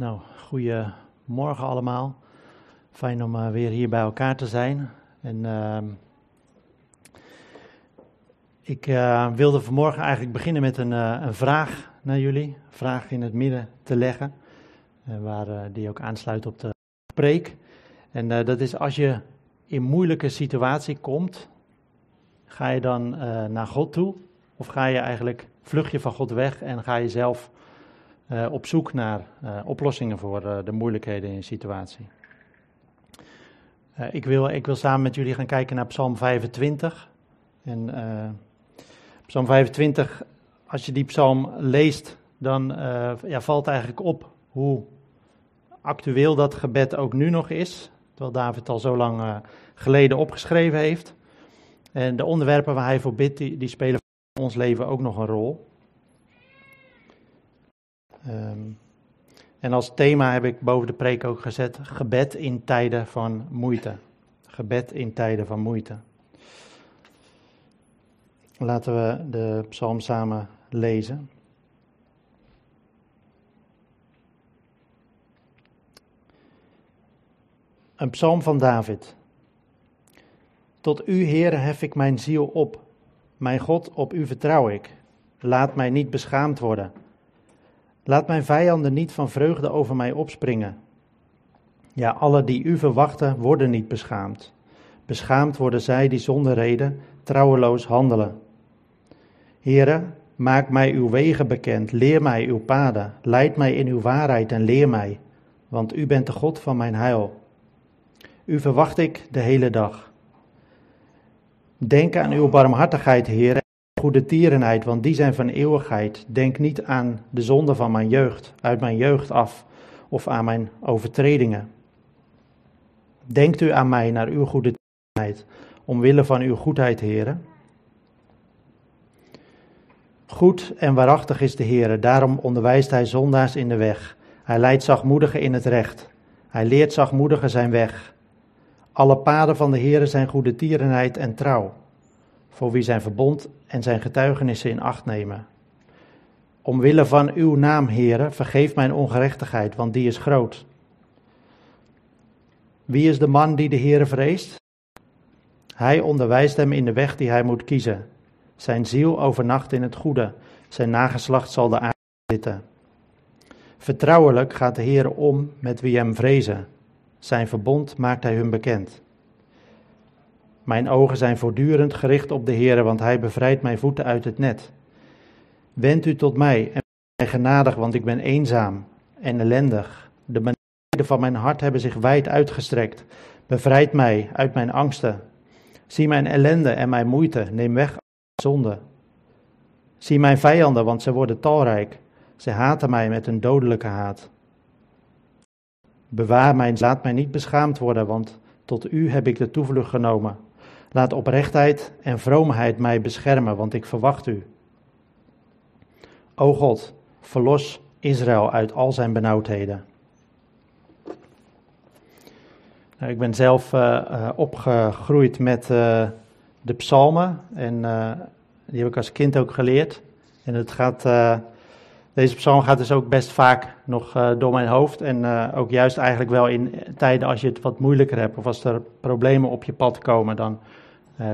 Nou, goedemorgen allemaal. Fijn om uh, weer hier bij elkaar te zijn. En uh, ik uh, wilde vanmorgen eigenlijk beginnen met een, uh, een, vraag naar jullie. Een vraag in het midden te leggen, waar, die ook aansluit op de preek. En dat is als je in moeilijke situatie komt, ga je dan naar God toe? Of ga je eigenlijk, vlug je van God weg en ga je zelf op zoek naar uh, oplossingen voor uh, de moeilijkheden in een situatie. ik, wil, ik wil samen met jullie gaan kijken naar Psalm 25. En Psalm 25, als je die psalm leest, dan ja, valt eigenlijk op hoe actueel dat gebed ook nu nog is. Terwijl David al zo lang geleden opgeschreven heeft. En de onderwerpen waar hij voor bidt, die, die spelen in ons leven ook nog een rol. Um, en als thema heb ik boven de preek ook gezet: gebed in tijden van moeite. Gebed in tijden van moeite. Laten we de psalm samen lezen. Een psalm van David. Tot u, Heere, hef ik mijn ziel op. Mijn God, op u vertrouw ik. Laat mij niet beschaamd worden. Laat mijn vijanden niet van vreugde over mij opspringen. Ja, alle die u verwachten, worden niet beschaamd. Beschaamd worden zij die zonder reden trouweloos handelen. Here, maak mij uw wegen bekend, leer mij uw paden, leid mij in uw waarheid en leer mij, want u bent de God van mijn heil. U verwacht ik de hele dag. Denk aan uw barmhartigheid, Heer, goede tierenheid, want die zijn van eeuwigheid. Denk niet aan de zonde van mijn jeugd, uit mijn jeugd af, of aan mijn overtredingen. Denkt u aan mij naar uw goede tierenheid, omwille van uw goedheid, heren. Goed en waarachtig is de Heere, daarom onderwijst hij zondaars in de weg. Hij leidt zachtmoedigen in het recht. Hij leert zachtmoedigen zijn weg. Alle paden van de Heere zijn goede tierenheid en trouw voor wie zijn verbond en zijn getuigenissen in acht nemen. Omwille van uw naam, heren, vergeef mijn ongerechtigheid, want die is groot. Wie is de man die de Heere vreest? Hij onderwijst hem in de weg die hij moet kiezen. Zijn ziel overnacht in het goede, zijn nageslacht zal de aarde zitten. Vertrouwelijk gaat de Heere om met wie hem vrezen. Zijn verbond maakt hij hun bekend. Mijn ogen zijn voortdurend gericht op de Heer, want Hij bevrijdt mijn voeten uit het net. Wend u tot mij en mij genadig, want ik ben eenzaam en ellendig. De beneden van mijn hart hebben zich wijd uitgestrekt. Bevrijd mij uit mijn angsten. Zie mijn ellende en mijn moeite, neem weg zonde. Zie mijn vijanden, want ze worden talrijk. Ze haten mij met een dodelijke haat. Bewaar mij, laat mij niet beschaamd worden, want tot u heb ik de toevlucht genomen. Laat oprechtheid en vroomheid mij beschermen, want ik verwacht u. O God, verlos Israël uit al zijn benauwdheden. Nou, ik ben zelf uh, opgegroeid met uh, de psalmen en die heb ik als kind ook geleerd. En het gaat, deze psalm gaat dus ook best vaak nog door mijn hoofd. En ook juist eigenlijk wel in tijden als je het wat moeilijker hebt of als er problemen op je pad komen, dan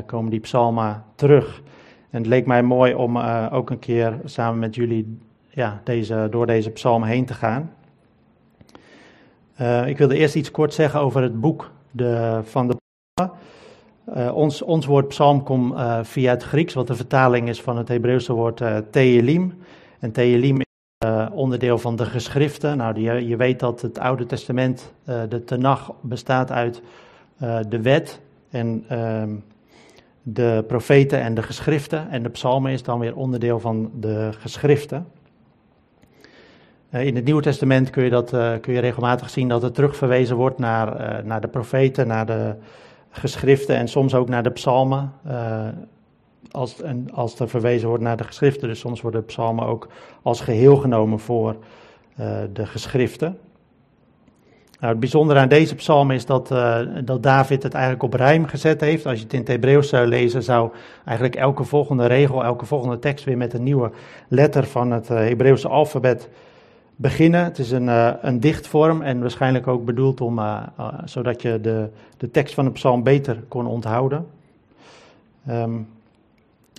komen die psalmen terug. En het leek mij mooi om uh, ook een keer samen met jullie ja, deze, door deze psalm heen te gaan. Uh, ik wilde eerst iets kort zeggen over het boek de, van de psalmen. ons, ons woord psalm komt via het Grieks, wat de vertaling is van het Hebreeuwse woord Teelim. En Teelim is onderdeel van de geschriften. Nou, die, je weet dat het Oude Testament, de Tenach, bestaat uit de wet en ehm, de profeten en de geschriften. En de psalmen is dan weer onderdeel van de geschriften. Uh, in het Nieuwe Testament kun je, dat, uh, kun je regelmatig zien dat er terugverwezen wordt naar, uh, naar de profeten, naar de geschriften en soms ook naar de psalmen. als, en als er verwezen wordt naar de geschriften, dus soms worden psalmen ook als geheel genomen voor de geschriften. Nou, het bijzondere aan deze psalm is dat, uh, dat David het eigenlijk op rijm gezet heeft. Als je het in het Hebreeuws zou lezen, zou eigenlijk elke volgende regel, elke volgende tekst weer met een nieuwe letter van het uh, Hebreeuwse alfabet beginnen. Het is een, een dichtvorm en waarschijnlijk ook bedoeld om, zodat je de, de tekst van de psalm beter kon onthouden. Um,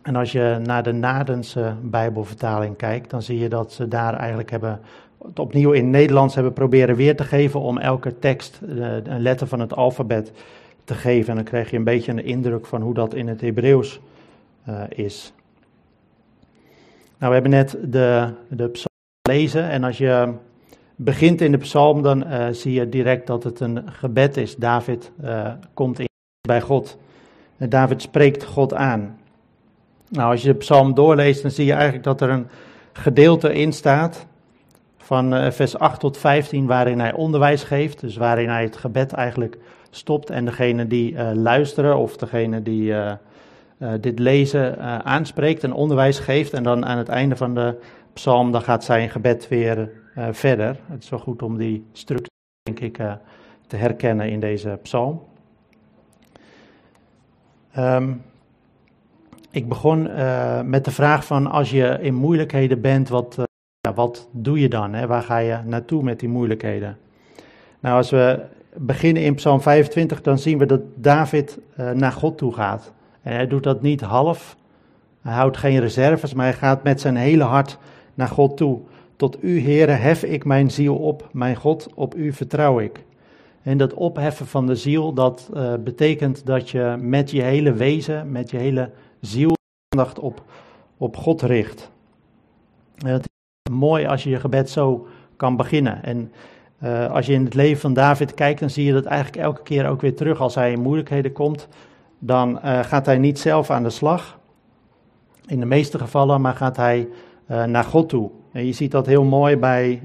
en als je naar de Nadense Bijbelvertaling kijkt, dan zie je dat ze daar eigenlijk hebben, het opnieuw in Nederlands hebben proberen weer te geven om elke tekst een letter van het alfabet te geven. En dan krijg je een beetje een indruk van hoe dat in het Hebreeuws is. Nou, we hebben net de, de psalm lezen en als je begint in de psalm, dan uh, zie je direct dat het een gebed is. David komt in bij God. David spreekt God aan. Nou, als je de psalm doorleest, dan zie je eigenlijk dat er een gedeelte in staat van uh, vers 8 tot 15 waarin hij onderwijs geeft. Dus waarin hij het gebed eigenlijk stopt en degene die luisteren of degene die uh, dit lezen uh, aanspreekt en onderwijs geeft. En dan aan het einde van de psalm, dan gaat zijn gebed weer uh, verder. Het is wel goed om die structuur, denk ik, te herkennen in deze psalm. Um, ik begon met de vraag van als je in moeilijkheden bent, wat, ja, wat doe je dan? Hè? Waar ga je naartoe met die moeilijkheden? Nou, als we beginnen in Psalm 25, dan zien we dat David naar God toe gaat. En hij doet dat niet half. Hij houdt geen reserves, maar hij gaat met zijn hele hart naar God toe. Tot u, Heere, hef ik mijn ziel op. Mijn God, op u vertrouw ik. En dat opheffen van de ziel, dat uh, betekent dat je met je hele wezen, met je hele ziel, aandacht op, op God richt. Mooi als je je gebed zo kan beginnen. En uh, als je in het leven van David kijkt, dan zie je dat eigenlijk elke keer ook weer terug als hij in moeilijkheden komt dan uh, gaat hij niet zelf aan de slag. In de meeste gevallen, maar gaat hij uh, naar God toe. En je ziet dat heel mooi bij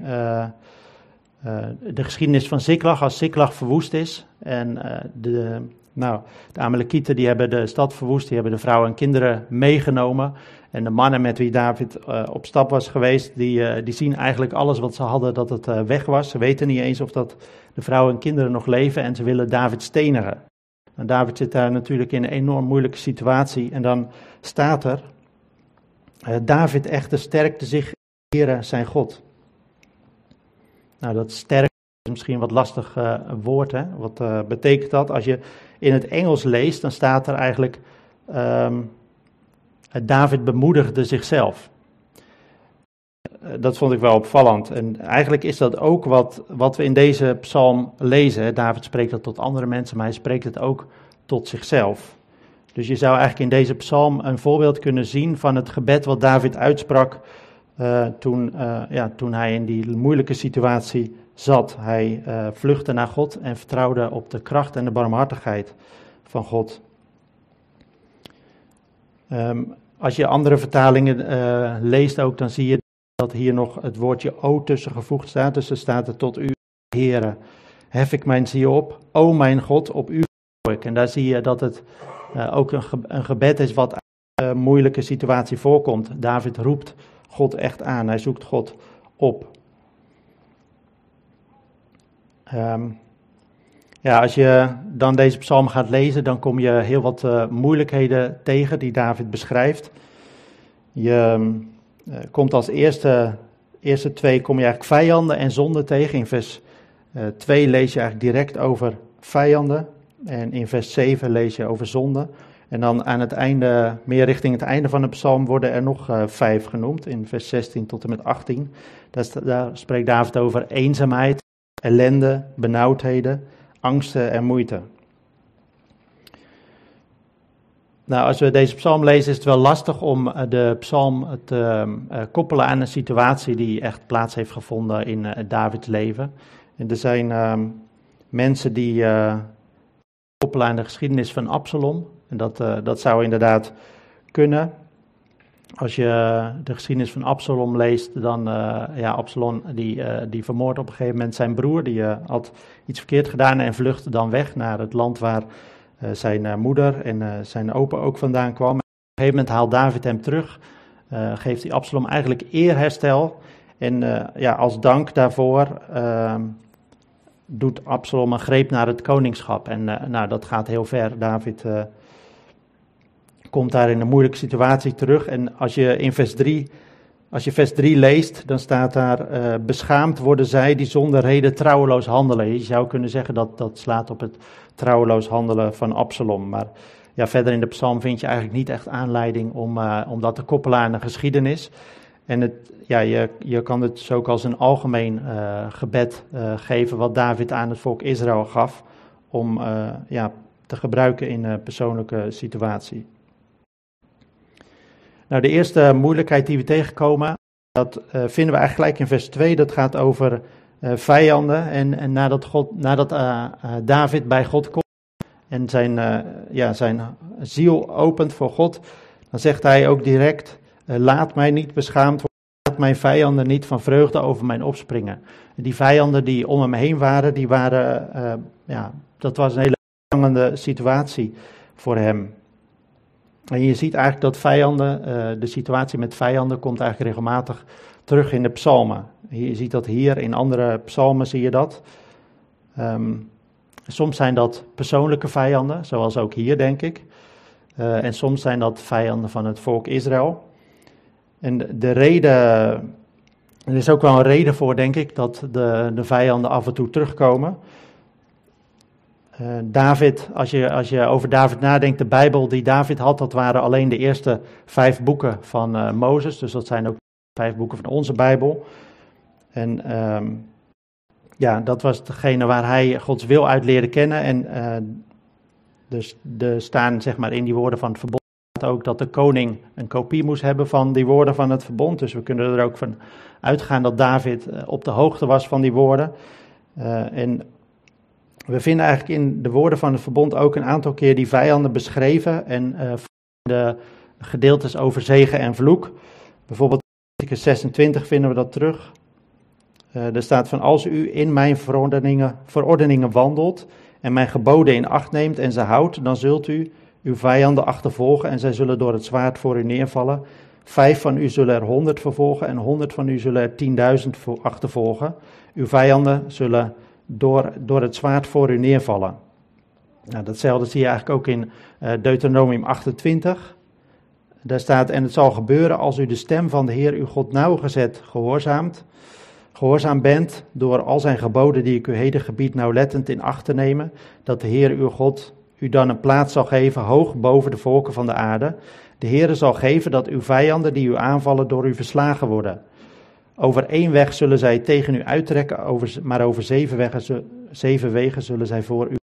de geschiedenis van Ziklag, als Ziklag verwoest is. En de, nou, de Amalekieten die hebben de stad verwoest, die hebben de vrouwen en kinderen meegenomen. En de mannen met wie David op stap was geweest, die, die zien eigenlijk alles wat ze hadden dat het weg was. Ze weten niet eens of dat de vrouwen en kinderen nog leven en ze willen David stenigen. En David zit daar natuurlijk in een enorm moeilijke situatie. En dan staat er, David echter sterkte zich Heere zijn God. Nou, dat sterk is misschien wat lastig woord. Hè? Wat betekent dat? Als je in het Engels leest, dan staat er eigenlijk, um, David bemoedigde zichzelf. Dat vond ik wel opvallend. En eigenlijk is dat ook wat, wat we in deze psalm lezen. David spreekt dat tot andere mensen, maar hij spreekt het ook tot zichzelf. Dus je zou eigenlijk in deze psalm een voorbeeld kunnen zien van het gebed wat David uitsprak uh, toen, ja, toen hij in die moeilijke situatie zat. Hij uh, vluchtte naar God en vertrouwde op de kracht en de barmhartigheid van God. Um, als je andere vertalingen leest ook, dan zie je dat hier nog het woordje o tussen gevoegd staat. Dus er staat er tot u, Heere, hef ik mijn ziel op. O mijn God, op u ik. En daar zie je dat het uh, ook een, een, gebed is wat uit een moeilijke situatie voorkomt. David roept God echt aan, hij zoekt God op. Um, ja, als je dan deze psalm gaat lezen, dan kom je heel wat uh, moeilijkheden tegen die David beschrijft. Je uh, komt als eerste, eerste twee kom je eigenlijk vijanden en zonden tegen. In vers 2 lees je eigenlijk direct over vijanden. En in vers 7 lees je over zonde. En dan aan het einde, meer richting het einde van de psalm, worden er nog uh, vijf genoemd. In vers 16 tot en met 18. Daar, daar spreekt David over eenzaamheid, ellende, benauwdheden, angsten en moeite. Nou, als we deze psalm lezen, is het wel lastig om eh, de psalm te uh, koppelen aan een situatie die echt plaats heeft gevonden in Davids leven. En er zijn uh, mensen die koppelen aan de geschiedenis van Absalom. En dat, dat zou inderdaad kunnen. Als je de geschiedenis van Absalom leest, dan, uh, ja, Absalom die, uh, die vermoordt op een gegeven moment zijn broer. Die had iets verkeerd gedaan en vluchtte dan weg naar het land waar zijn moeder en zijn opa ook vandaan kwam. op een gegeven moment haalt David hem terug, geeft hij Absalom eigenlijk eerherstel. En ja, als dank daarvoor ehm, doet Absalom een greep naar het koningschap. En nou, dat gaat heel ver. David komt daar in een moeilijke situatie terug. En als je in vers 3 als je vers 3 leest, dan staat daar, uh, beschaamd worden zij die zonder reden trouweloos handelen. Je zou kunnen zeggen dat dat slaat op het trouweloos handelen van Absalom. Maar ja, verder in de psalm vind je eigenlijk niet echt aanleiding om, uh, om dat te koppelen aan de geschiedenis. En het, ja, je, je kan het ook als een algemeen uh, gebed geven wat David aan het volk Israël gaf. Om ja, te gebruiken in een persoonlijke situatie. Nou, de eerste moeilijkheid die we tegenkomen, dat uh, vinden we eigenlijk gelijk in vers 2. Dat gaat over uh, vijanden. En, en nadat, God, nadat uh, David bij God komt en zijn, ja, zijn ziel opent voor God, dan zegt hij ook direct: Laat mij niet beschaamd worden. Laat mijn vijanden niet van vreugde over mijn opspringen. Die vijanden die om hem heen waren, die waren, ja, dat was een hele spannende situatie voor hem. En je ziet eigenlijk dat vijanden, uh, de situatie met vijanden komt eigenlijk regelmatig terug in de psalmen. Je ziet dat hier, in andere psalmen zie je dat. Um, soms zijn dat persoonlijke vijanden, zoals ook hier denk ik. Uh, en soms zijn dat vijanden van het volk Israël. En de reden, er is ook wel een reden voor denk ik, dat de, de vijanden af en toe terugkomen. Uh, David, als je, als je over David nadenkt, de Bijbel die David had, dat waren alleen de eerste vijf boeken van uh, Mozes. Dus dat zijn ook vijf boeken van onze Bijbel. En um, ja, dat was degene waar hij Gods wil uit leerde kennen. En uh, dus er staan zeg maar in die woorden van het verbond ook dat de koning een kopie moest hebben van die woorden van het verbond. Dus we kunnen er ook van uitgaan dat David op de hoogte was van die woorden. en we vinden eigenlijk in de woorden van het verbond ook een aantal keer die vijanden beschreven en uh, de gedeeltes over zegen en vloek. Bijvoorbeeld in 26 vinden we dat terug. Uh, er staat van als u in mijn verordeningen, verordeningen wandelt en mijn geboden in acht neemt en ze houdt, dan zult u uw vijanden achtervolgen en zij zullen door het zwaard voor u neervallen. Vijf van u zullen er honderd vervolgen en honderd van u zullen er tienduizend achtervolgen. Uw vijanden zullen door, door het zwaard voor u neervallen. Nou, datzelfde zie je eigenlijk ook in uh, Deuteronomium 28. Daar staat, en het zal gebeuren als u de stem van de Heer uw God nauwgezet gehoorzaamt, gehoorzaam bent door al zijn geboden die ik u heden gebied nauwlettend in acht te nemen, dat de Heer uw God u dan een plaats zal geven hoog boven de volken van de aarde. De Heer zal geven dat uw vijanden die u aanvallen door u verslagen worden. Over één weg zullen zij tegen u uittrekken, maar over zeven, wegen, zeven wegen zullen zij voor u.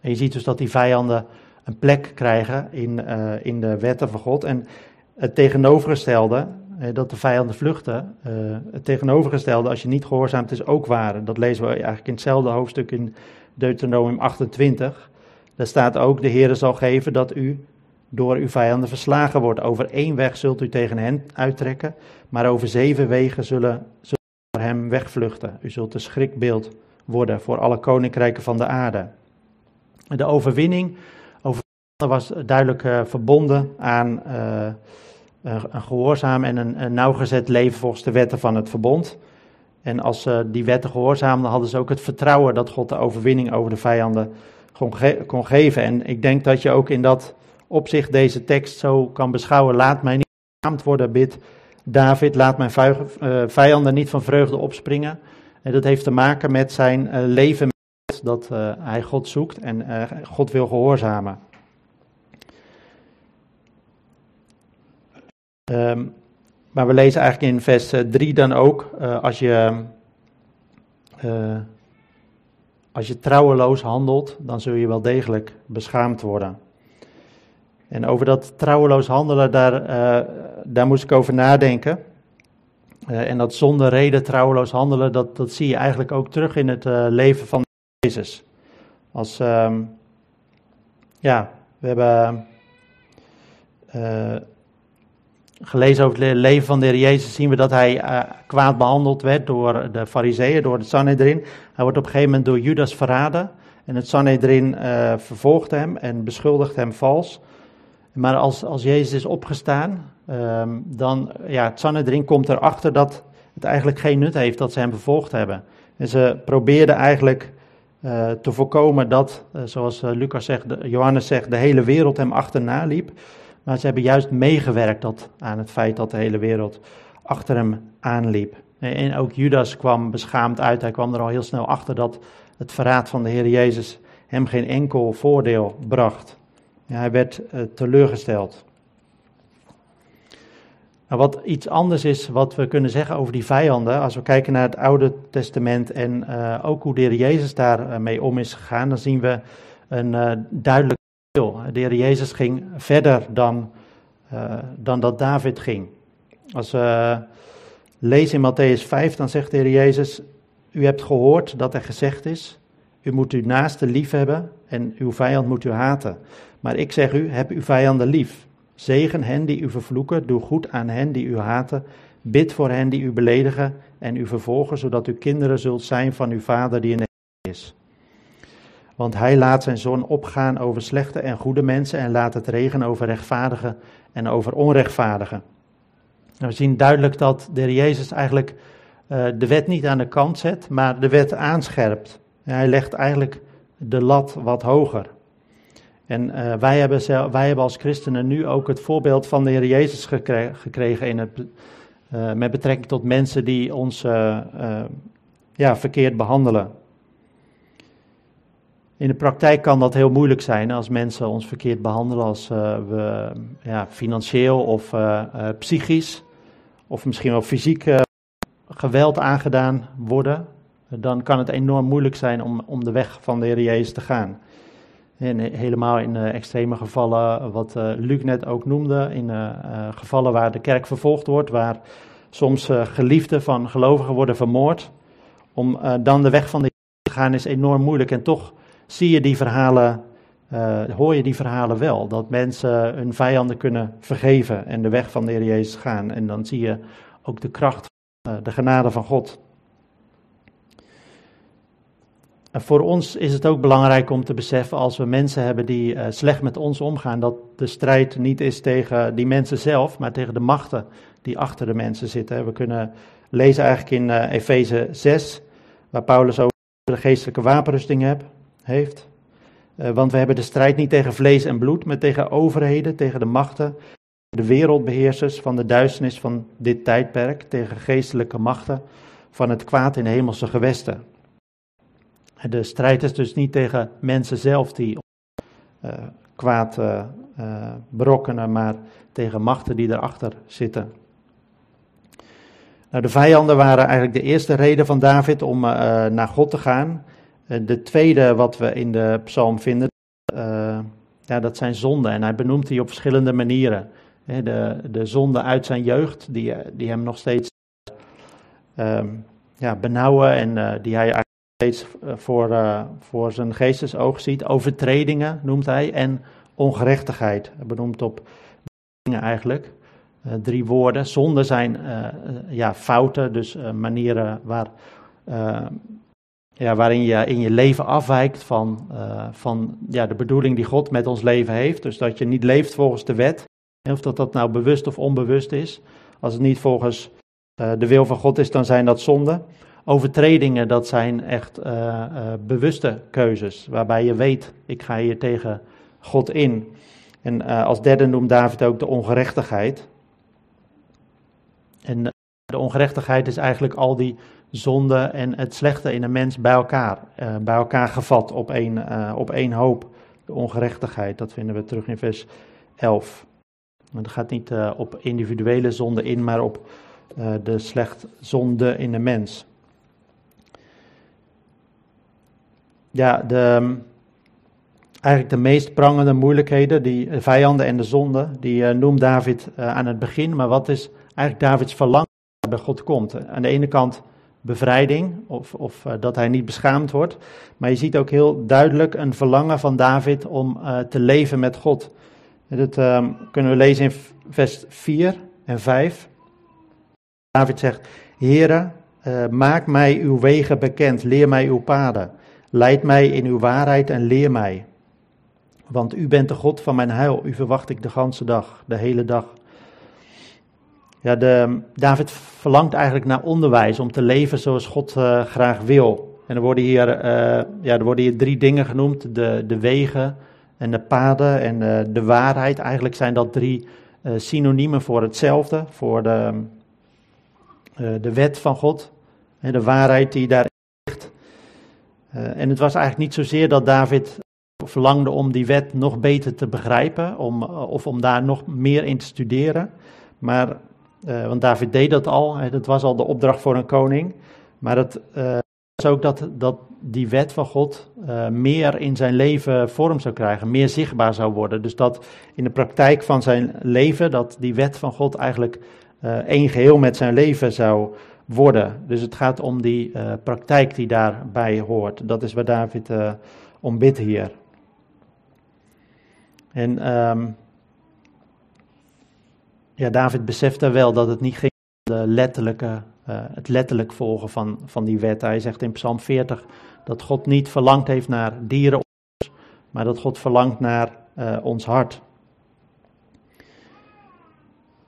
En je ziet dus dat die vijanden een plek krijgen in, uh, in de wetten van God. En het tegenovergestelde, eh, dat de vijanden vluchten, uh, het tegenovergestelde, als je niet gehoorzaamt, is ook waar. Dat lezen we eigenlijk in hetzelfde hoofdstuk in Deuteronomium 28. Daar staat ook, de Heer zal geven dat u door uw vijanden verslagen wordt. Over één weg zult u tegen hen uittrekken, maar over zeven wegen zullen, zullen voor hem wegvluchten. U zult een schrikbeeld worden voor alle koninkrijken van de aarde. De overwinning over was duidelijk uh, verbonden aan uh, een gehoorzaam en een, nauwgezet leven volgens de wetten van het verbond. En als ze die wetten gehoorzaamden, hadden ze ook het vertrouwen dat God de overwinning over de vijanden kon, kon geven. En ik denk dat je ook in dat op zich deze tekst zo kan beschouwen. Laat mij niet beschaamd worden, bid David, laat mijn eh, vijanden niet van vreugde opspringen. En dat heeft te maken met zijn uh, leven, dat uh, hij God zoekt en God wil gehoorzamen. Um, maar we lezen eigenlijk in vers 3 dan ook, als je als je trouweloos handelt, dan zul je wel degelijk beschaamd worden. En over dat trouweloos handelen, daar, uh, daar moest ik over nadenken. Uh, en dat zonder reden trouweloos handelen, dat, dat zie je eigenlijk ook terug in het uh, leven van Jezus. Als, um, ja, we hebben gelezen over het leven van de Heer Jezus, zien we dat hij kwaad behandeld werd door de fariseeën, door het Sanhedrin. Hij wordt op een gegeven moment door Judas verraden. En het Sanhedrin vervolgt hem en beschuldigt hem vals. Maar als, als Jezus is opgestaan, um, dan, ja, het Sanhedrin komt erachter dat het eigenlijk geen nut heeft dat ze hem vervolgd hebben. En ze probeerden eigenlijk uh, te voorkomen dat, uh, zoals uh, Lucas zegt, Johannes zegt, de hele wereld hem achterna liep. Maar ze hebben juist meegewerkt dat, aan het feit dat de hele wereld achter hem aanliep. En ook Judas kwam beschaamd uit. Hij kwam er al heel snel achter dat het verraad van de Heer Jezus hem geen enkel voordeel bracht. Hij werd uh, teleurgesteld. Nou, wat iets anders is wat we kunnen zeggen over die vijanden, als we kijken naar het Oude Testament en uh, ook hoe de Jezus daarmee uh, om is gegaan, dan zien we een duidelijk verschil. De Heer Jezus ging verder dan, dan dat David ging. Als we lezen in Matthäus 5, dan zegt de Heer Jezus, u hebt gehoord dat er gezegd is, u moet uw naaste lief hebben en uw vijand moet u haten. Maar ik zeg u, heb uw vijanden lief. Zegen hen die u vervloeken, doe goed aan hen die u haten, bid voor hen die u beledigen en u vervolgen, zodat u kinderen zult zijn van uw Vader die in de hemel is. Want hij laat zijn zon opgaan over slechte en goede mensen en laat het regenen over rechtvaardigen en over onrechtvaardigen. We zien duidelijk dat de Heer Jezus eigenlijk uh, de wet niet aan de kant zet, maar de wet aanscherpt. Hij legt eigenlijk de lat wat hoger. En uh, wij, hebben, wij hebben als christenen nu ook het voorbeeld van de Heer Jezus gekregen, in het, uh, met betrekking tot mensen die ons uh, ja, verkeerd behandelen. In de praktijk kan dat heel moeilijk zijn als mensen ons verkeerd behandelen, als we ja, financieel of psychisch of misschien wel fysiek geweld aangedaan worden. Dan kan het enorm moeilijk zijn om, om de weg van de Heer Jezus te gaan. En helemaal in uh, extreme gevallen, wat uh, Luc net ook noemde, in gevallen waar de kerk vervolgd wordt, waar soms geliefden van gelovigen worden vermoord. Om dan de weg van de Heer te gaan is enorm moeilijk. En toch zie je die verhalen, hoor je die verhalen wel. Dat mensen hun vijanden kunnen vergeven en de weg van de Heer Jezus gaan. En dan zie je ook de kracht, de genade van God. En voor ons is het ook belangrijk om te beseffen, als we mensen hebben die uh, slecht met ons omgaan, dat de strijd niet is tegen die mensen zelf, maar tegen de machten die achter de mensen zitten. We kunnen lezen eigenlijk in uh, Efeze 6, waar Paulus over de geestelijke wapenrusting heeft. Uh, want we hebben de strijd niet tegen vlees en bloed, maar tegen overheden, tegen de machten, de wereldbeheersers van de duisternis van dit tijdperk, tegen geestelijke machten van het kwaad in hemelse gewesten. De strijd is dus niet tegen mensen zelf die uh, kwaad uh, uh, maar tegen machten die erachter zitten. Nou, de vijanden waren eigenlijk de eerste reden van David om naar God te gaan. de tweede wat we in de psalm vinden, ja, dat zijn zonden. En hij benoemt die op verschillende manieren. De, de uit zijn jeugd, die, die hem nog steeds ehm, ja, benauwen en die hij eh, voor, uh, voor zijn geestesoog ziet. Overtredingen noemt hij en ongerechtigheid. Hij benoemt op dingen eigenlijk. Uh, drie woorden. Zonde zijn ja, fouten, dus manieren waar, ja, waarin je in je leven afwijkt van, van ja, de bedoeling die God met ons leven heeft. Dus dat je niet leeft volgens de wet. Of dat dat nou bewust of onbewust is. Als het niet volgens de wil van God is, dan zijn dat zonden. Overtredingen, dat zijn echt uh, uh, bewuste keuzes, waarbij je weet, ik ga hier tegen God in. En uh, als derde noemt David ook de ongerechtigheid. En de ongerechtigheid is eigenlijk al die zonde en het slechte in een mens bij elkaar, bij elkaar gevat op één, op één hoop. De ongerechtigheid, dat vinden we terug in vers 11. Het gaat niet op individuele zonde in, maar op de slecht zonde in de mens. Ja, de, eigenlijk de meest prangende moeilijkheden, die vijanden en de zonde, die uh, noemt David uh, aan het begin. Maar wat is eigenlijk Davids verlangen bij God komt? Aan de ene kant bevrijding, of, of dat hij niet beschaamd wordt. Maar je ziet ook heel duidelijk een verlangen van David om te leven met God. Dat um, kunnen we lezen in vers 4 en 5. David zegt, Heere, maak mij uw wegen bekend, leer mij uw paden. Leid mij in uw waarheid en leer mij. Want u bent de God van mijn heil. U verwacht ik de ganse dag, de hele dag. Ja, de, David verlangt eigenlijk naar onderwijs om te leven zoals God uh, graag wil. En er worden hier, uh, ja, er worden hier drie dingen genoemd: de, de wegen, en de paden en de waarheid. Eigenlijk zijn dat drie synoniemen voor hetzelfde, voor de, de wet van God en de waarheid die daar. En het was eigenlijk niet zozeer dat David verlangde om die wet nog beter te begrijpen, om, of om daar nog meer in te studeren. Maar, want David deed dat al, dat was al de opdracht voor een koning. Maar het was ook dat, dat die wet van God meer in zijn leven vorm zou krijgen, meer zichtbaar zou worden. Dus dat in de praktijk van zijn leven, dat die wet van God eigenlijk één geheel met zijn leven zou worden. Dus het gaat om die praktijk die daarbij hoort. Dat is waar David om bidt hier. En um, ja, David besefte wel dat het niet ging om de letterlijke uh, het letterlijk volgen van, van die wet. Hij zegt in Psalm 40 dat God niet verlangd heeft naar dieren, maar dat God verlangt naar uh, ons hart.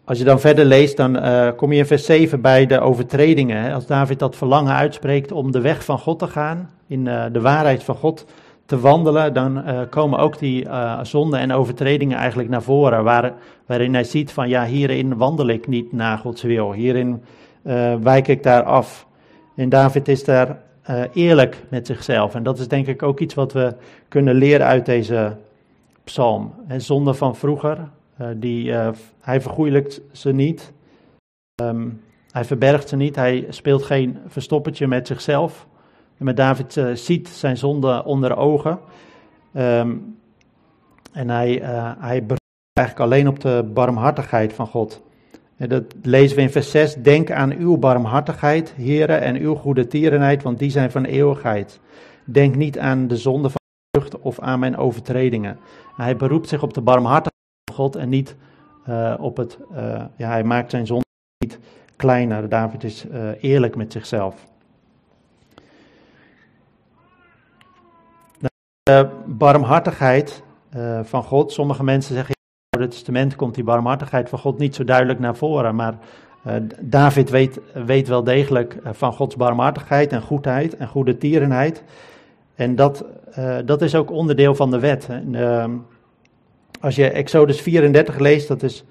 Als je dan verder leest, dan uh, kom je in vers 7 bij de overtredingen. Hè? Als David dat verlangen uitspreekt om de weg van God te gaan, in de waarheid van God te wandelen, dan komen ook die zonden en overtredingen eigenlijk naar voren. Waar, waarin hij ziet van ja, hierin wandel ik niet naar Gods wil. Hierin wijk ik daar af. En David is daar eerlijk met zichzelf. En dat is denk ik ook iets wat we kunnen leren uit deze psalm. En zonde van vroeger, die, hij vergoeilijkt ze niet. Um, hij verbergt ze niet. Hij speelt geen verstoppertje met zichzelf. En met David ziet zijn zonde onder ogen. Um, en hij, hij eigenlijk alleen op de barmhartigheid van God. En dat lezen we in vers 6. Denk aan uw barmhartigheid, heren, en uw goede tierenheid, want die zijn van eeuwigheid. Denk niet aan de zonde van vrucht of aan mijn overtredingen. Hij beroept zich op de barmhartigheid God en niet uh, op het. Uh, ja, hij maakt zijn zonde niet kleiner. David is uh, eerlijk met zichzelf. De barmhartigheid van God. Sommige mensen zeggen het Testament komt die barmhartigheid van God niet zo duidelijk naar voren. Maar David weet, weet wel degelijk eh, van Gods barmhartigheid en goedheid en goede tierenheid. En dat, dat is ook onderdeel van de wet. En, uh, als je Exodus 34 leest, dat is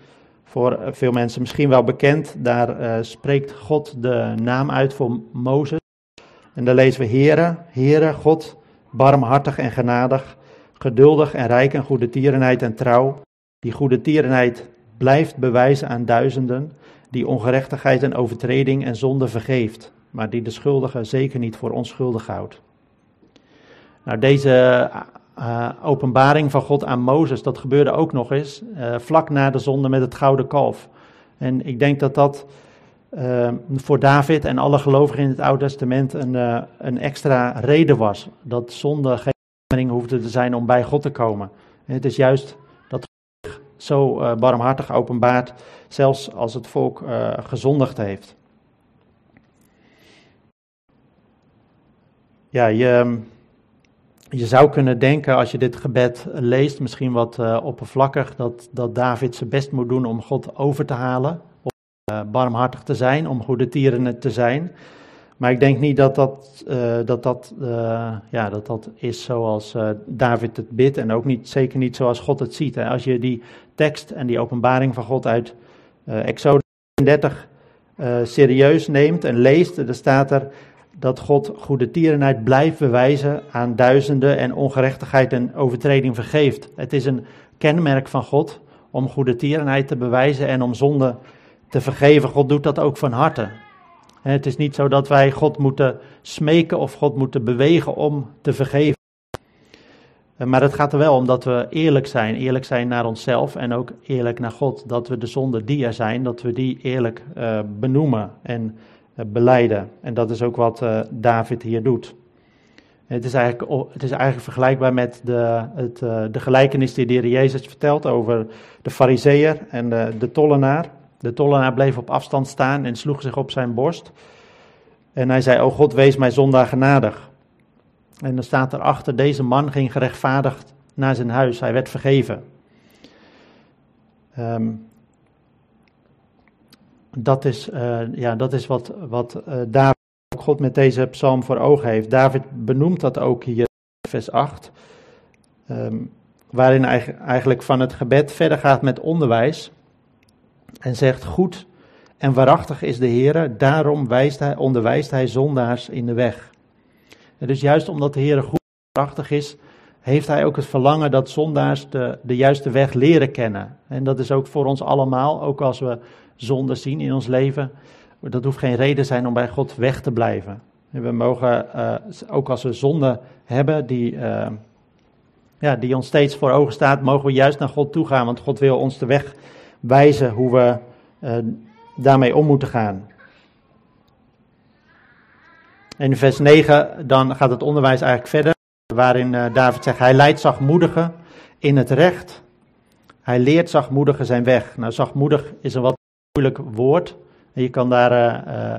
voor veel mensen misschien wel bekend. Daar spreekt God de naam uit voor Mozes. En daar lezen we Heere, Heere, God, barmhartig en genadig, geduldig en rijk en goede tierenheid en trouw die goede tierenheid blijft bewijzen aan duizenden, die ongerechtigheid en overtreding en zonde vergeeft, maar die de schuldige zeker niet voor onschuldig houdt. Nou, deze uh, openbaring van God aan Mozes, dat gebeurde ook nog eens uh, vlak na de zonde met het gouden kalf. En ik denk dat dat uh, voor David en alle gelovigen in het Oude Testament een, een extra reden was. Dat zonde geen belemmering hoefde te zijn om bij God te komen. En het is juist zo uh, barmhartig openbaart, zelfs als het volk gezondigd heeft. Ja, je, je zou kunnen denken als je dit gebed leest, misschien wat uh, oppervlakkig, dat, dat David zijn best moet doen om God over te halen, om barmhartig te zijn, om goede tieren te zijn. Maar ik denk niet dat dat, uh, dat, dat, ja, dat, dat is zoals David het bidt en ook niet, zeker niet zoals God het ziet. Hè. Als je die tekst en die openbaring van God uit Exodus 30 serieus neemt en leest, dan staat er dat God goede tierenheid blijft bewijzen aan duizenden en ongerechtigheid en overtreding vergeeft. Het is een kenmerk van God om goede tierenheid te bewijzen en om zonde te vergeven. God doet dat ook van harte. Het is niet zo dat wij God moeten smeken of God moeten bewegen om te vergeven. Eh, maar het gaat er wel om dat we eerlijk zijn. Eerlijk zijn naar onszelf en ook eerlijk naar God. Dat we de zonden die er zijn, dat we die eerlijk uh, benoemen en beleiden. En dat is ook wat uh, David hier doet. Het is, eigenlijk, het is eigenlijk vergelijkbaar met de, het, de gelijkenis die de heer Jezus vertelt over de fariseer en de, de tollenaar. De tollenaar bleef op afstand staan en sloeg zich op zijn borst. En hij zei, o God, wees mij zondaar genadig. En dan staat erachter, deze man ging gerechtvaardigd naar zijn huis. Hij werd vergeven. Um, dat, is, uh, ja, dat is wat, wat uh, David, God met deze psalm voor ogen heeft. David benoemt dat ook hier in vers 8. Um, waarin hij eigenlijk van het gebed verder gaat met onderwijs. En zegt: Goed en waarachtig is de Heer, daarom wijst hij, onderwijst hij zondaars in de weg. Dus juist omdat de Heer goed en waarachtig is, heeft hij ook het verlangen dat zondaars de, de juiste weg leren kennen. En dat is ook voor ons allemaal, ook als we zonde zien in ons leven. Dat hoeft geen reden zijn om bij God weg te blijven. We mogen, uh, ook als we zonde hebben die, uh, ja, die ons steeds voor ogen staat, mogen we juist naar God toe gaan. Want God wil ons de weg wijzen hoe we uh, daarmee om moeten gaan. In vers 9 dan gaat het onderwijs eigenlijk verder, waarin David zegt, hij leidt zachtmoedigen in het recht. Hij leert zachtmoedigen zijn weg. Nou, zachtmoedig is een wat moeilijk woord. Je kan daar uh,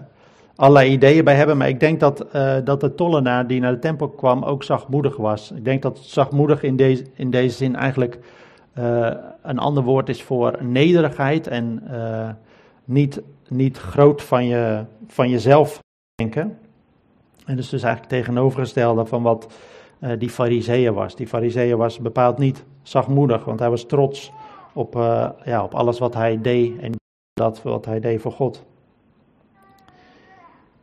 allerlei ideeën bij hebben, maar ik denk dat, uh, dat de tollenaar die naar de tempel kwam ook zachtmoedig was. Ik denk dat zachtmoedig in deze, in deze zin eigenlijk een ander woord is voor nederigheid en niet, niet groot van, je, van jezelf denken. En dus dus eigenlijk tegenovergestelde van wat die fariseeën was. Die fariseeën was bepaald niet zachtmoedig, want hij was trots op, ja, op alles wat hij deed en dat wat hij deed voor God.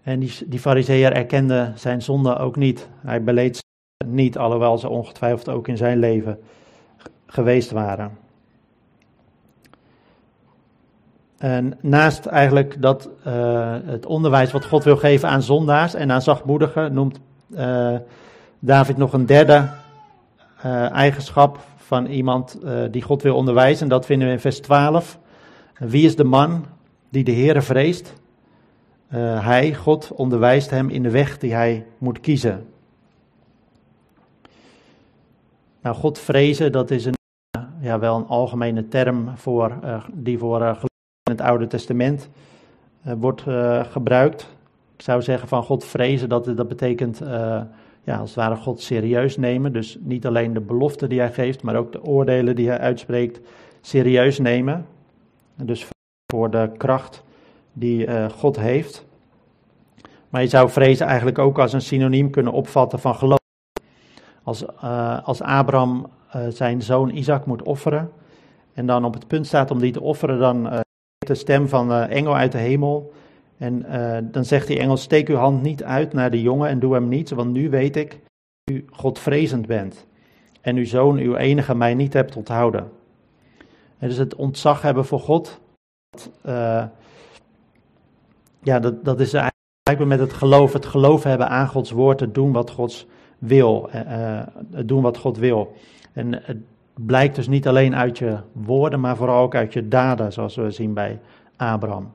En die, die erkende zijn zonde ook niet. Hij beleed ze niet, alhoewel ze ongetwijfeld ook in zijn leven geweest waren. En naast eigenlijk dat uh, het onderwijs wat God wil geven aan zondaars en aan zachtmoedigen, noemt uh, David nog een derde uh, eigenschap van iemand die God wil onderwijzen. En dat vinden we in vers 12. Wie is de man die de Heere vreest? Uh, hij, God, onderwijst hem in de weg die hij moet kiezen. Nou, God vrezen, dat is een, ja, wel een algemene term voor, uh, die voor uh, in het Oude Testament wordt gebruikt. Ik zou zeggen van God vrezen, dat, dat betekent ja, als het ware God serieus nemen. Dus niet alleen de beloften die hij geeft, maar ook de oordelen die hij uitspreekt serieus nemen. Dus voor de kracht die uh, God heeft. Maar je zou vrezen eigenlijk ook als een synoniem kunnen opvatten van geloof. Als, uh, als Abraham uh, zijn zoon Isaac moet offeren en dan op het punt staat om die te offeren, dan de stem van de engel uit de hemel. En dan zegt die engel, steek uw hand niet uit naar de jongen en doe hem niets, want nu weet ik dat u Godvrezend bent. En uw zoon, uw enige, mij niet hebt onthouden. Dus het ontzag hebben voor God, uh, ja, dat, dat is eigenlijk met het geloof, het geloof hebben aan Gods woord, het doen wat Gods wil, uh, het doen wat God wil. En het blijkt dus niet alleen uit je woorden, maar vooral ook uit je daden, zoals we zien bij Abraham.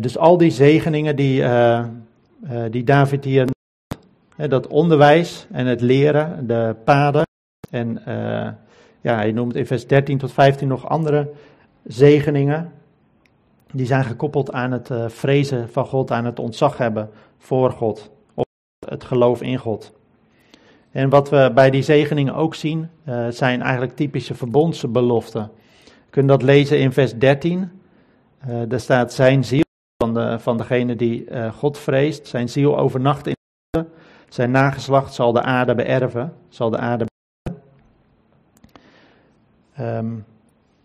Dus al die zegeningen die, die David hier dat onderwijs en het leren, de paden en ja, hij noemt in vers 13 tot 15 nog andere zegeningen. Die zijn gekoppeld aan het uh, vrezen van God, aan het ontzag hebben voor God, of het geloof in God. En wat we bij die zegeningen ook zien, uh, zijn eigenlijk typische verbondsbeloften. We kunnen dat lezen in vers 13. Uh, daar staat zijn ziel van, de, van degene die God vreest, zijn ziel overnacht in de zijn nageslacht zal de aarde beërven, zal de aarde Um,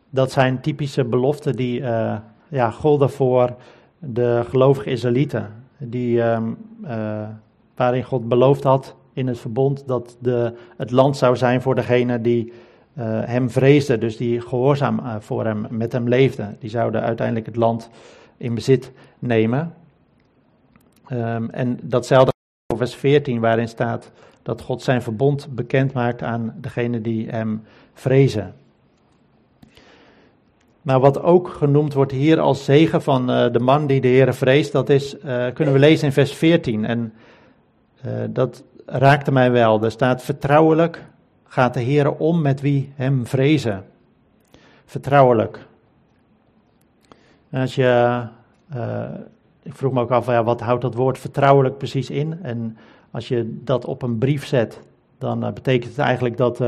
dat zijn typische beloften die uh, ja, golden voor de gelovige Israëlieten. Die, um, uh, waarin God beloofd had in het verbond dat de, het land zou zijn voor degene die uh, hem vreesden. Dus die gehoorzaam voor hem, met hem leefden. Die zouden uiteindelijk het land in bezit nemen. Um, en datzelfde vers 14 waarin staat dat God zijn verbond bekend maakt aan degene die hem vrezen. Maar wat ook genoemd wordt hier als zegen van uh, de man die de Heer vreest, dat is, uh, kunnen we lezen in vers 14. En uh, dat raakte mij wel. Er staat vertrouwelijk gaat de Heer om met wie hem vrezen. Vertrouwelijk. Als je, ik vroeg me ook af, ja, wat houdt dat woord vertrouwelijk precies in? En als je dat op een brief zet, dan betekent het eigenlijk dat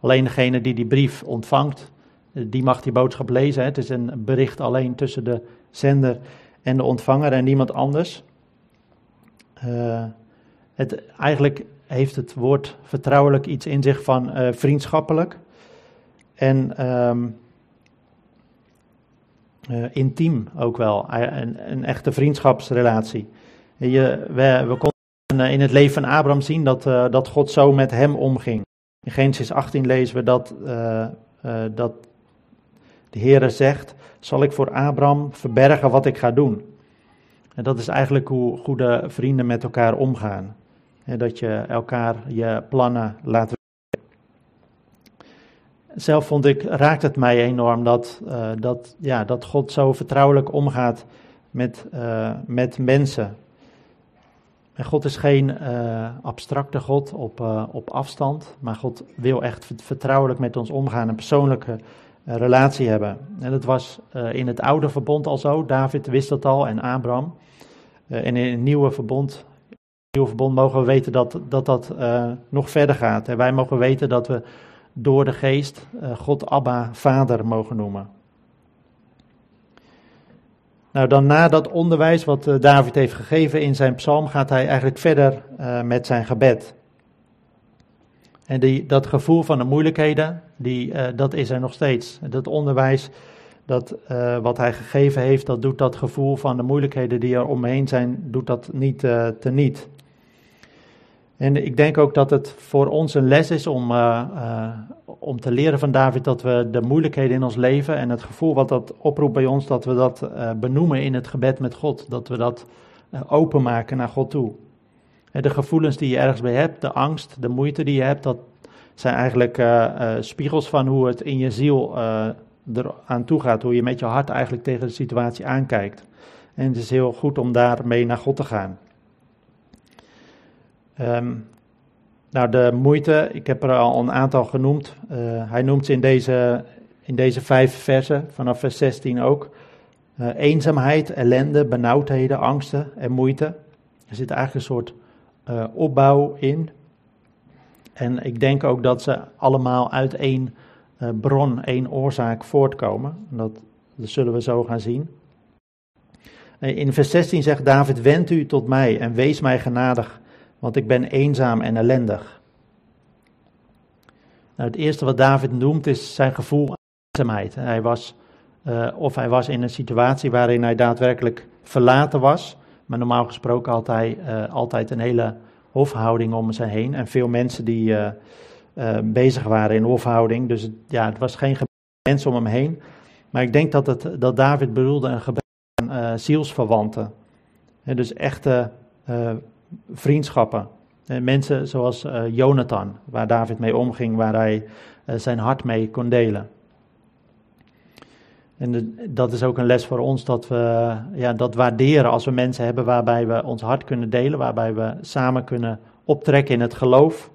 alleen degene die die brief ontvangt, die mag die boodschap lezen. Het is een bericht alleen tussen de zender en de ontvanger en niemand anders. Uh, het, eigenlijk heeft het woord vertrouwelijk iets in zich van vriendschappelijk en ehm, intiem ook wel. Een, een, echte vriendschapsrelatie. Je, we, we konden in het leven van Abraham zien dat, dat God zo met hem omging. In Genesis 18 lezen we dat, dat de Heere zegt, zal ik voor Abraham verbergen wat ik ga doen. En dat is eigenlijk hoe goede vrienden met elkaar omgaan. dat je elkaar je plannen laat weten. Zelf vond ik, raakt het mij enorm dat, uh, dat, ja, dat God zo vertrouwelijk omgaat met, uh, met mensen. En God is geen uh, abstracte God op, op afstand, maar God wil echt vertrouwelijk met ons omgaan, een persoonlijke relatie hebben. En dat was uh, in het oude verbond al zo. David wist dat al en Abraham. Uh, en in het nieuwe verbond, nieuwe verbond mogen we weten dat dat, dat uh, nog verder gaat. En wij mogen weten dat we door de geest God Abba Vader mogen noemen. Nou, dan na dat onderwijs wat David heeft gegeven in zijn psalm, gaat hij eigenlijk verder met zijn gebed. En die, dat gevoel van de moeilijkheden, die, uh, dat is er nog steeds. Dat onderwijs dat, uh, wat hij gegeven heeft, dat doet dat gevoel van de moeilijkheden die er omheen zijn, doet dat niet uh, teniet. En ik denk ook dat het voor ons een les is om, om te leren van David dat we de moeilijkheden in ons leven en het gevoel wat dat oproept bij ons, dat we dat benoemen in het gebed met God. Dat we dat openmaken naar God toe. De gevoelens die je ergens bij hebt, de angst, de moeite die je hebt, dat zijn eigenlijk uh, uh, spiegels van hoe het in je ziel uh, eraan toe gaat. Hoe je met je hart eigenlijk tegen de situatie aankijkt. En het is heel goed om daarmee naar God te gaan. Um, nou, de moeite, ik heb er al een aantal genoemd. hij noemt ze in deze, in deze vijf versen, vanaf vers 16 ook. eenzaamheid, ellende, benauwdheden, angsten en moeite. Er zit eigenlijk een soort uh, opbouw in. En ik denk ook dat ze allemaal uit één uh, bron, één oorzaak voortkomen. Dat, dat zullen we zo gaan zien. Eh, in vers 16 zegt David: Wend u tot mij en wees mij genadig, want ik ben eenzaam en ellendig. Nou, het eerste wat David noemt is zijn gevoel aan eenzaamheid. Hij was, of hij was in een situatie waarin hij daadwerkelijk verlaten was. Maar normaal gesproken had hij uh, altijd een hele hofhouding om zich heen. En veel mensen die uh, uh, bezig waren in hofhouding. Dus ja, het was geen mensen om hem heen. Maar ik denk dat, het, dat David bedoelde een gebrek aan zielsverwanten. En dus echte vriendschappen. En mensen zoals Jonathan, waar David mee omging, waar hij zijn hart mee kon delen. En dat is ook een les voor ons dat we ja, dat waarderen als we mensen hebben waarbij we ons hart kunnen delen, waarbij we samen kunnen optrekken in het geloof.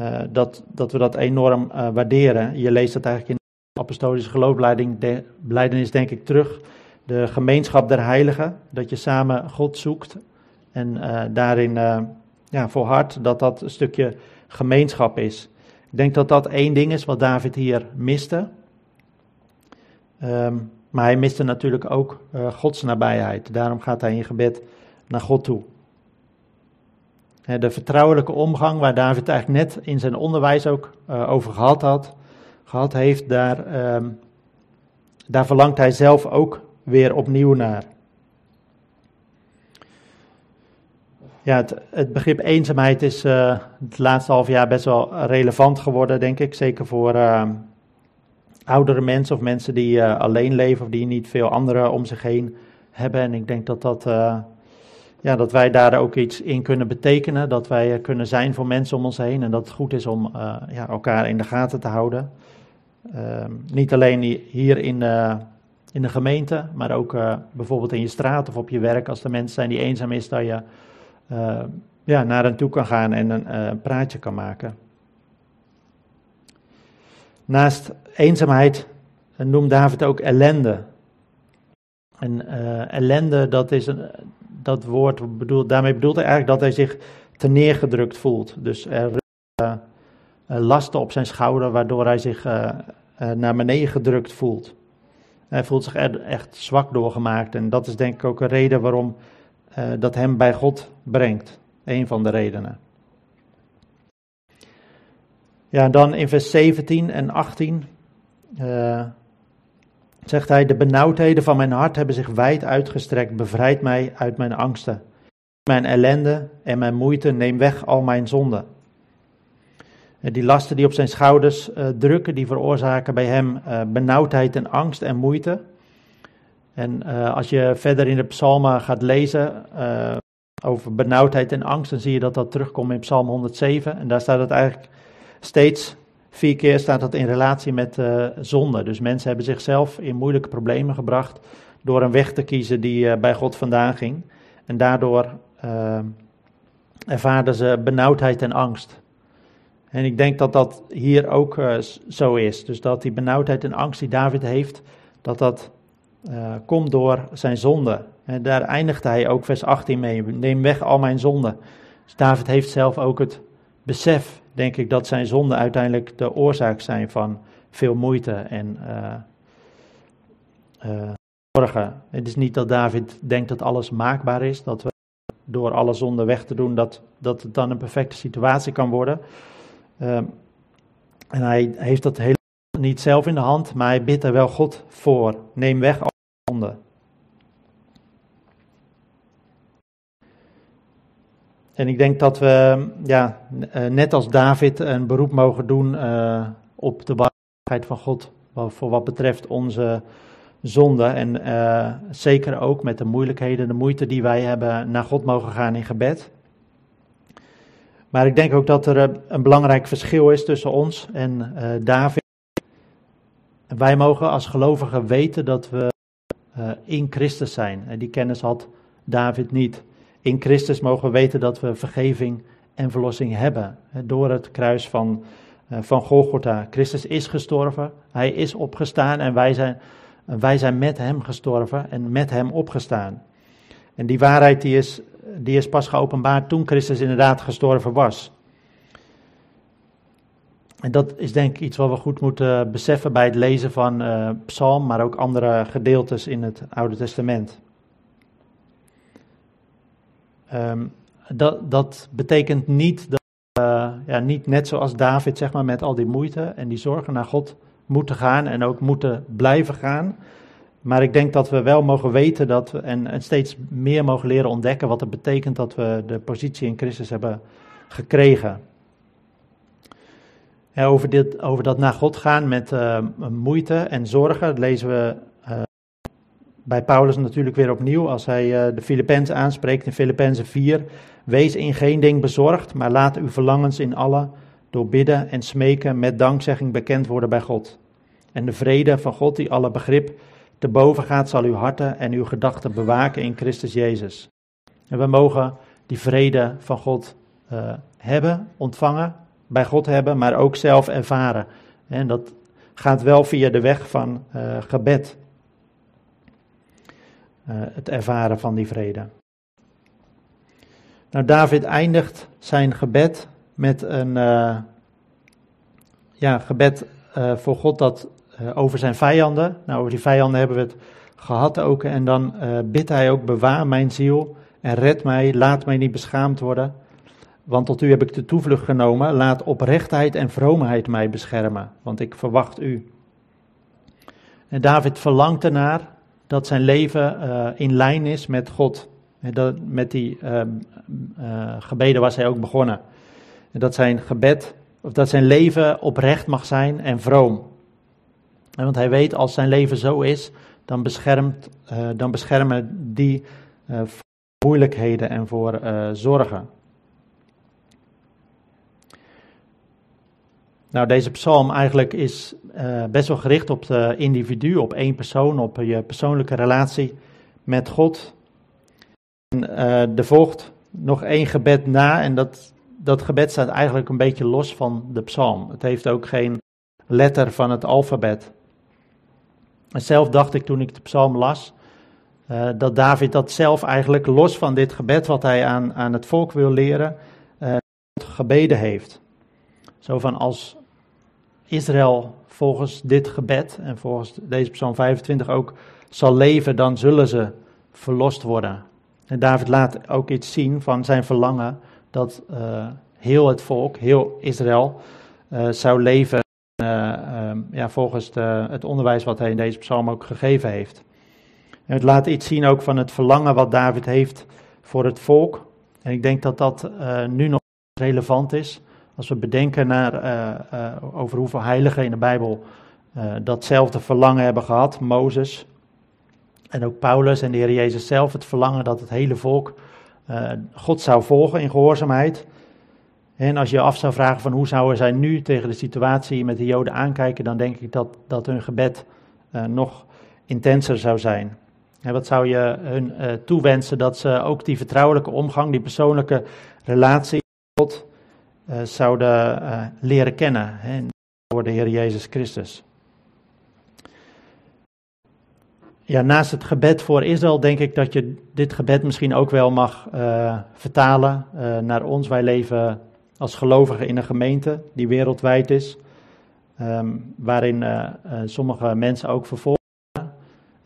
Uh, dat, dat we dat enorm uh, waarderen. Je leest dat eigenlijk in de apostolische geloofbelijdenis denk ik terug. De gemeenschap der heiligen, dat je samen God zoekt en uh, daarin ja, volhardt dat dat een stukje gemeenschap is. Ik denk dat dat één ding is wat David hier miste. Um, maar hij miste natuurlijk ook uh, Gods nabijheid. Daarom gaat hij in gebed naar God toe. De vertrouwelijke omgang waar David eigenlijk net in zijn onderwijs ook uh, over gehad, had, gehad heeft, daar, um, daar verlangt hij zelf ook weer opnieuw naar. Ja, het, begrip eenzaamheid is uh, het laatste half jaar best wel relevant geworden, denk ik. Zeker voor, uh, oudere mensen of mensen die uh, alleen leven of die niet veel anderen om zich heen hebben. En ik denk dat, dat, uh, ja, dat wij daar ook iets in kunnen betekenen. Dat wij uh, kunnen zijn voor mensen om ons heen. En dat het goed is om ja, elkaar in de gaten te houden. Ehm, niet alleen hier in, in de gemeente, maar ook bijvoorbeeld in je straat of op je werk. Als er mensen zijn die eenzaam is, dat je ja, naar hen toe kan gaan en een praatje kan maken. Naast eenzaamheid noemt David ook ellende. En uh, ellende, dat is een, dat woord bedoelt, daarmee bedoelt hij eigenlijk dat hij zich neergedrukt voelt. Dus er uh, lasten op zijn schouder, waardoor hij zich uh, naar beneden gedrukt voelt. Hij voelt zich echt zwak doorgemaakt. En dat is denk ik ook een reden waarom dat hem bij God brengt. Een van de redenen. Ja, en dan in vers 17 en 18 uh, zegt hij, de benauwdheden van mijn hart hebben zich wijd uitgestrekt, bevrijd mij uit mijn angsten. Mijn ellende en mijn moeite, neem weg al mijn zonden. Die lasten die op zijn schouders uh, drukken, die veroorzaken bij hem benauwdheid en angst en moeite. En als je verder in de psalmen gaat lezen over benauwdheid en angst, dan zie je dat dat terugkomt in psalm 107. En daar staat het eigenlijk steeds, vier keer staat dat in relatie met zonde. Dus mensen hebben zichzelf in moeilijke problemen gebracht door een weg te kiezen die bij God vandaan ging. En daardoor ervaarden ze benauwdheid en angst. En ik denk dat dat hier ook uh, zo is. Dus dat die benauwdheid en angst die David heeft, dat dat uh, komt door zijn zonde. En daar eindigt hij ook vers 18 mee. Neem weg al mijn zonden. Dus David heeft zelf ook het besef, denk ik, dat zijn zonden uiteindelijk de oorzaak zijn van veel moeite en uh, zorgen. Het is niet dat David denkt dat alles maakbaar is, dat we door alle zonden weg te doen, dat, dat het dan een perfecte situatie kan worden. Um, en hij heeft dat helemaal niet zelf in de hand, maar hij bidt er wel God voor. Neem weg alle zonden. En ik denk dat we, ja, eh, net als David, een beroep mogen doen uh, op de waarheid van God. Voor wat betreft onze zonde. En uh, zeker ook met de moeilijkheden, de moeite die wij hebben, naar God mogen gaan in gebed. Maar ik denk ook dat er eh, een belangrijk verschil is tussen ons en David. Wij mogen als gelovigen weten dat we in Christus zijn. En die kennis had David niet. In Christus mogen we weten dat we vergeving en verlossing hebben. Door het kruis van, uh, van Golgotha. Christus is gestorven, hij is opgestaan en wij zijn, wij zijn met hem gestorven en met hem opgestaan. En die waarheid die is die is pas geopenbaard toen Christus inderdaad gestorven was. En dat is denk ik iets wat we goed moeten beseffen bij het lezen van uh, Psalm, maar ook andere gedeeltes in het Oude Testament. Um, dat, dat betekent niet dat uh, ja, niet net zoals David, zeg maar, met al die moeite en die zorgen naar God moeten gaan en ook moeten blijven gaan. Maar ik denk dat we wel mogen weten dat we, en, steeds meer mogen leren ontdekken wat het betekent dat we de positie in Christus hebben gekregen. Over, dit, over dat naar God gaan met uh, moeite en zorgen, lezen we bij Paulus natuurlijk weer opnieuw als hij uh, de Filippenzen aanspreekt in Filippenzen 4. Wees in geen ding bezorgd, maar laat uw verlangens in alle door bidden en smeken met dankzegging bekend worden bij God. En de vrede van God die alle begrip te boven gaat, zal uw harten en uw gedachten bewaken in Christus Jezus. En we mogen die vrede van God uh, hebben, ontvangen, bij God hebben, maar ook zelf ervaren. En dat gaat wel via de weg van uh, gebed. Uh, het ervaren van die vrede. Nou, David eindigt zijn gebed met een ja, gebed voor God dat over zijn vijanden. Nou, over die vijanden hebben we het gehad ook. En dan bidt hij ook: bewaar mijn ziel en red mij, laat mij niet beschaamd worden. Want tot u heb ik de toevlucht genomen. Laat oprechtheid en vroomheid mij beschermen, want ik verwacht u. En David verlangt ernaar dat zijn leven uh, in lijn is met God. En dat, met die gebeden was hij ook begonnen. En dat zijn gebed, of dat zijn leven oprecht mag zijn en vroom. Want hij weet als zijn leven zo is, dan, beschermt, uh, dan beschermen die voor moeilijkheden en voor zorgen. Nou, deze psalm eigenlijk is best wel gericht op de individu, op één persoon, op je persoonlijke relatie met God. En, er volgt nog één gebed na en dat, dat gebed staat eigenlijk een beetje los van de psalm. Het heeft ook geen letter van het alfabet. En zelf dacht ik toen ik de psalm las, uh, dat David dat zelf eigenlijk los van dit gebed wat hij aan, aan het volk wil leren, uh, gebeden heeft. Zo van als Israël volgens dit gebed en volgens deze psalm 25 ook zal leven, dan zullen ze verlost worden. En David laat ook iets zien van zijn verlangen dat uh, heel het volk, heel Israël, zou leven ehm, ja, volgens het onderwijs wat hij in deze psalm ook gegeven heeft. En het laat iets zien ook van het verlangen wat David heeft voor het volk. En ik denk dat dat nu nog relevant is. Als we bedenken naar, over hoeveel heiligen in de Bijbel datzelfde verlangen hebben gehad. Mozes, en ook Paulus en de Heer Jezus zelf het verlangen dat het hele volk God zou volgen in gehoorzaamheid. En als je af zou vragen van hoe zouden zij nu tegen de situatie met de Joden aankijken, dan denk ik dat, dat hun gebed nog intenser zou zijn. En wat zou je hun toewensen dat ze ook die vertrouwelijke omgang, die persoonlijke relatie met God zouden leren kennen hè, de Heer Jezus Christus. ja, naast het gebed voor Israël denk ik dat je dit gebed misschien ook wel mag uh, vertalen naar ons. Wij leven als gelovigen in een gemeente die wereldwijd is, um, waarin sommige mensen ook vervolgen.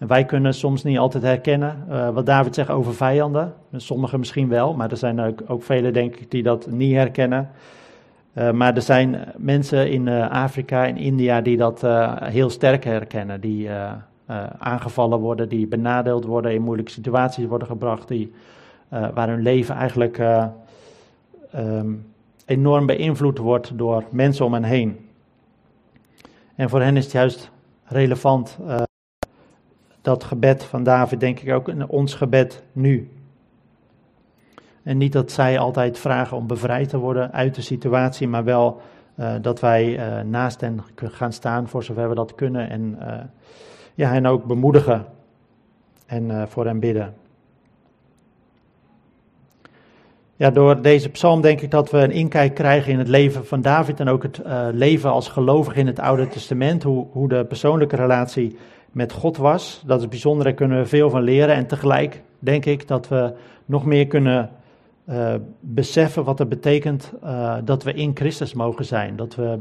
Wij kunnen soms niet altijd herkennen wat David zegt over vijanden. Sommigen misschien wel, maar er zijn ook, ook velen denk ik die dat niet herkennen. maar er zijn mensen in Afrika en India die dat heel sterk herkennen, die aangevallen worden, die benadeeld worden, in moeilijke situaties worden gebracht, die, waar hun leven eigenlijk um, enorm beïnvloed wordt door mensen om hen heen. En voor hen is het juist relevant dat gebed van David, denk ik ook, ons gebed nu. En niet dat zij altijd vragen om bevrijd te worden uit de situatie, maar wel dat wij naast hen gaan staan voor zover we dat kunnen en ja, hen ook bemoedigen en voor hen bidden. Ja, door deze psalm denk ik dat we een inkijk krijgen in het leven van David en ook het uh, leven als gelovig in het Oude Testament, hoe, hoe de persoonlijke relatie met God was. Dat is bijzonder, daar kunnen we veel van leren en tegelijk denk ik dat we nog meer kunnen uh, beseffen wat het betekent dat we in Christus mogen zijn, dat we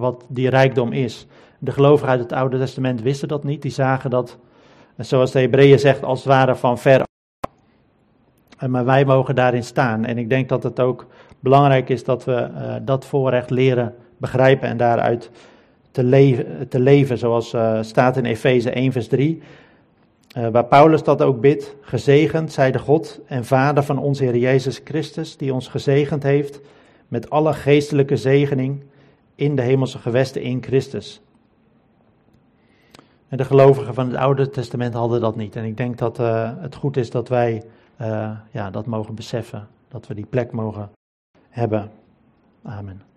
wat die rijkdom is. De gelovigen uit het Oude Testament wisten dat niet. Die zagen dat, zoals de Hebreeën zegt, als het ware van ver. Maar wij mogen daarin staan. En ik denk dat het ook belangrijk is dat we uh, dat voorrecht leren begrijpen en daaruit te leven, te leven zoals uh, staat in Efeze 1, vers 3. Uh, waar Paulus dat ook bidt, gezegend zij de God en Vader van onze Heer Jezus Christus, die ons gezegend heeft met alle geestelijke zegening in de hemelse gewesten in Christus. En de gelovigen van het Oude Testament hadden dat niet. En ik denk dat het goed is dat wij ja, dat mogen beseffen. Dat we die plek mogen hebben. Amen.